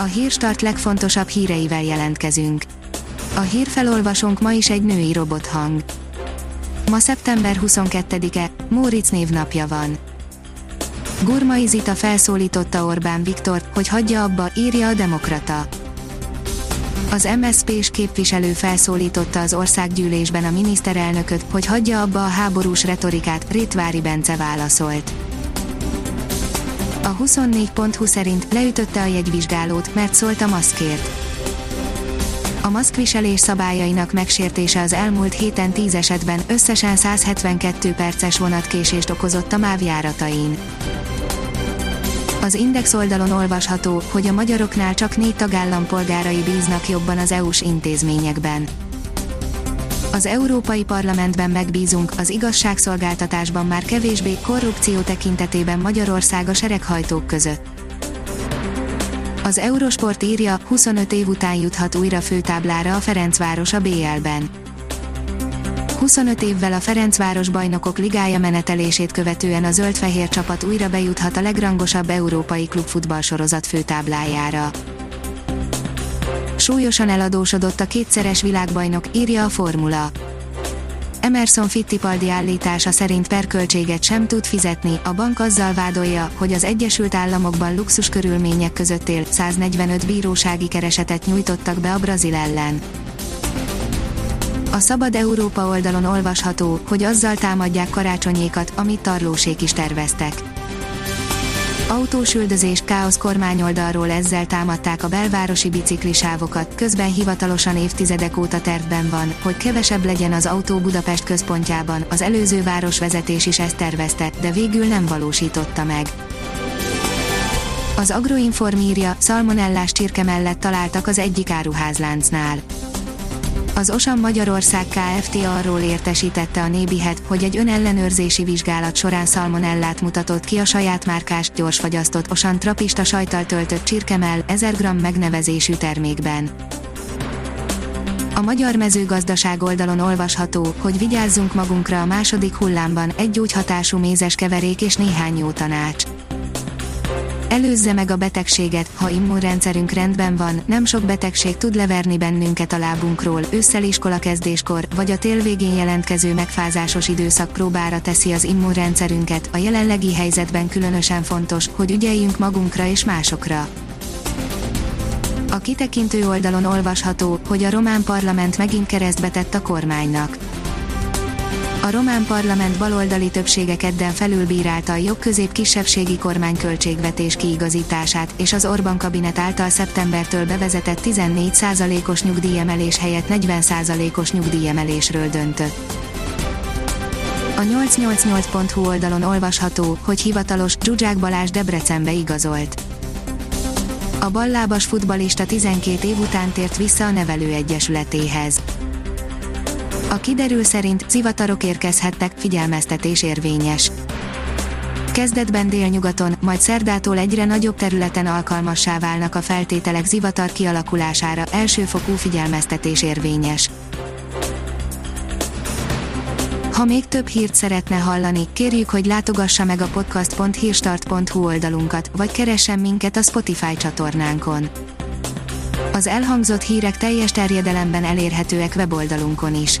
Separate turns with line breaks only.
A hírstart legfontosabb híreivel jelentkezünk. A hírfelolvasónk ma is egy női robothang. Ma szeptember 22-e, Móricz névnapja van. Gurmai Zita felszólította Orbán Viktor, hogy hagyja abba, írja a Demokrata. Az MSZP-s képviselő felszólította az országgyűlésben a miniszterelnököt, hogy hagyja abba a háborús retorikát, Rétvári Bence válaszolt. A 24.20 szerint leütötte a jegyvizsgálót, mert szólt a maszkért. A maszkviselés szabályainak megsértése az elmúlt héten 10 esetben összesen 172 perces vonatkésést okozott a MÁV járatain. Az Index oldalon olvasható, hogy a magyaroknál csak négy tagállam polgárai bíznak jobban az EU-s intézményekben. Az Európai Parlamentben megbízunk, az igazságszolgáltatásban már kevésbé korrupció tekintetében Magyarország a sereghajtók között. Az Eurosport írja, 25 év után juthat újra főtáblára a Ferencváros a BL-ben. 25 évvel a Ferencváros bajnokok ligája menetelését követően a zöld-fehér csapat újra bejuthat a legrangosabb európai klubfutball sorozat főtáblájára. Súlyosan eladósodott a kétszeres világbajnok, írja a Formula. Emerson Fittipaldi állítása szerint perköltséget sem tud fizetni, a bank azzal vádolja, hogy az Egyesült Államokban luxus körülmények között él, 145 bírósági keresetet nyújtottak be a Brazil ellen. A Szabad Európa oldalon olvasható, hogy azzal támadják karácsonyékat, amit tarlósék is terveztek. Autósüldözés, káosz kormányoldalról ezzel támadták a belvárosi biciklisávokat, közben hivatalosan évtizedek óta tervben van, hogy kevesebb legyen az autó Budapest központjában, az előző városvezetés is ezt tervezte, de végül nem valósította meg. Az Agroinform írja, szalmonellás csirke mellett találtak az egyik áruházláncnál az Osan Magyarország Kft. arról értesítette a Nébihet, hogy egy önellenőrzési vizsgálat során szalmonellát mutatott ki a saját márkás, gyorsfagyasztott Osan trapista sajtal töltött csirkemell 1000 g megnevezésű termékben. A magyar mezőgazdaság oldalon olvasható, hogy vigyázzunk magunkra a második hullámban, egy gyógyhatású mézes keverék és néhány jó tanács. Előzze meg a betegséget, ha immunrendszerünk rendben van, nem sok betegség tud leverni bennünket a lábunkról, ősszel iskola kezdéskor, vagy a tél végén jelentkező megfázásos időszak próbára teszi az immunrendszerünket, a jelenlegi helyzetben különösen fontos, hogy ügyeljünk magunkra és másokra. A kitekintő oldalon olvasható, hogy a román parlament megint keresztbe tett a kormánynak a román parlament baloldali többsége kedden felülbírálta a jobb-közép kisebbségi kormány költségvetés kiigazítását, és az Orbán kabinet által szeptembertől bevezetett 14%-os nyugdíjemelés helyett 40%-os nyugdíjemelésről döntött. A 888.hu oldalon olvasható, hogy hivatalos Zsuzsák Balázs Debrecenbe igazolt. A ballábas futbalista 12 év után tért vissza a nevelőegyesületéhez. A kiderül szerint zivatarok érkezhettek, figyelmeztetés érvényes. Kezdetben délnyugaton, majd szerdától egyre nagyobb területen alkalmassá válnak a feltételek zivatar kialakulására, elsőfokú figyelmeztetés érvényes. Ha még több hírt szeretne hallani, kérjük, hogy látogassa meg a podcast.hírstart.hu oldalunkat, vagy keressen minket a Spotify csatornánkon. Az elhangzott hírek teljes terjedelemben elérhetőek weboldalunkon is.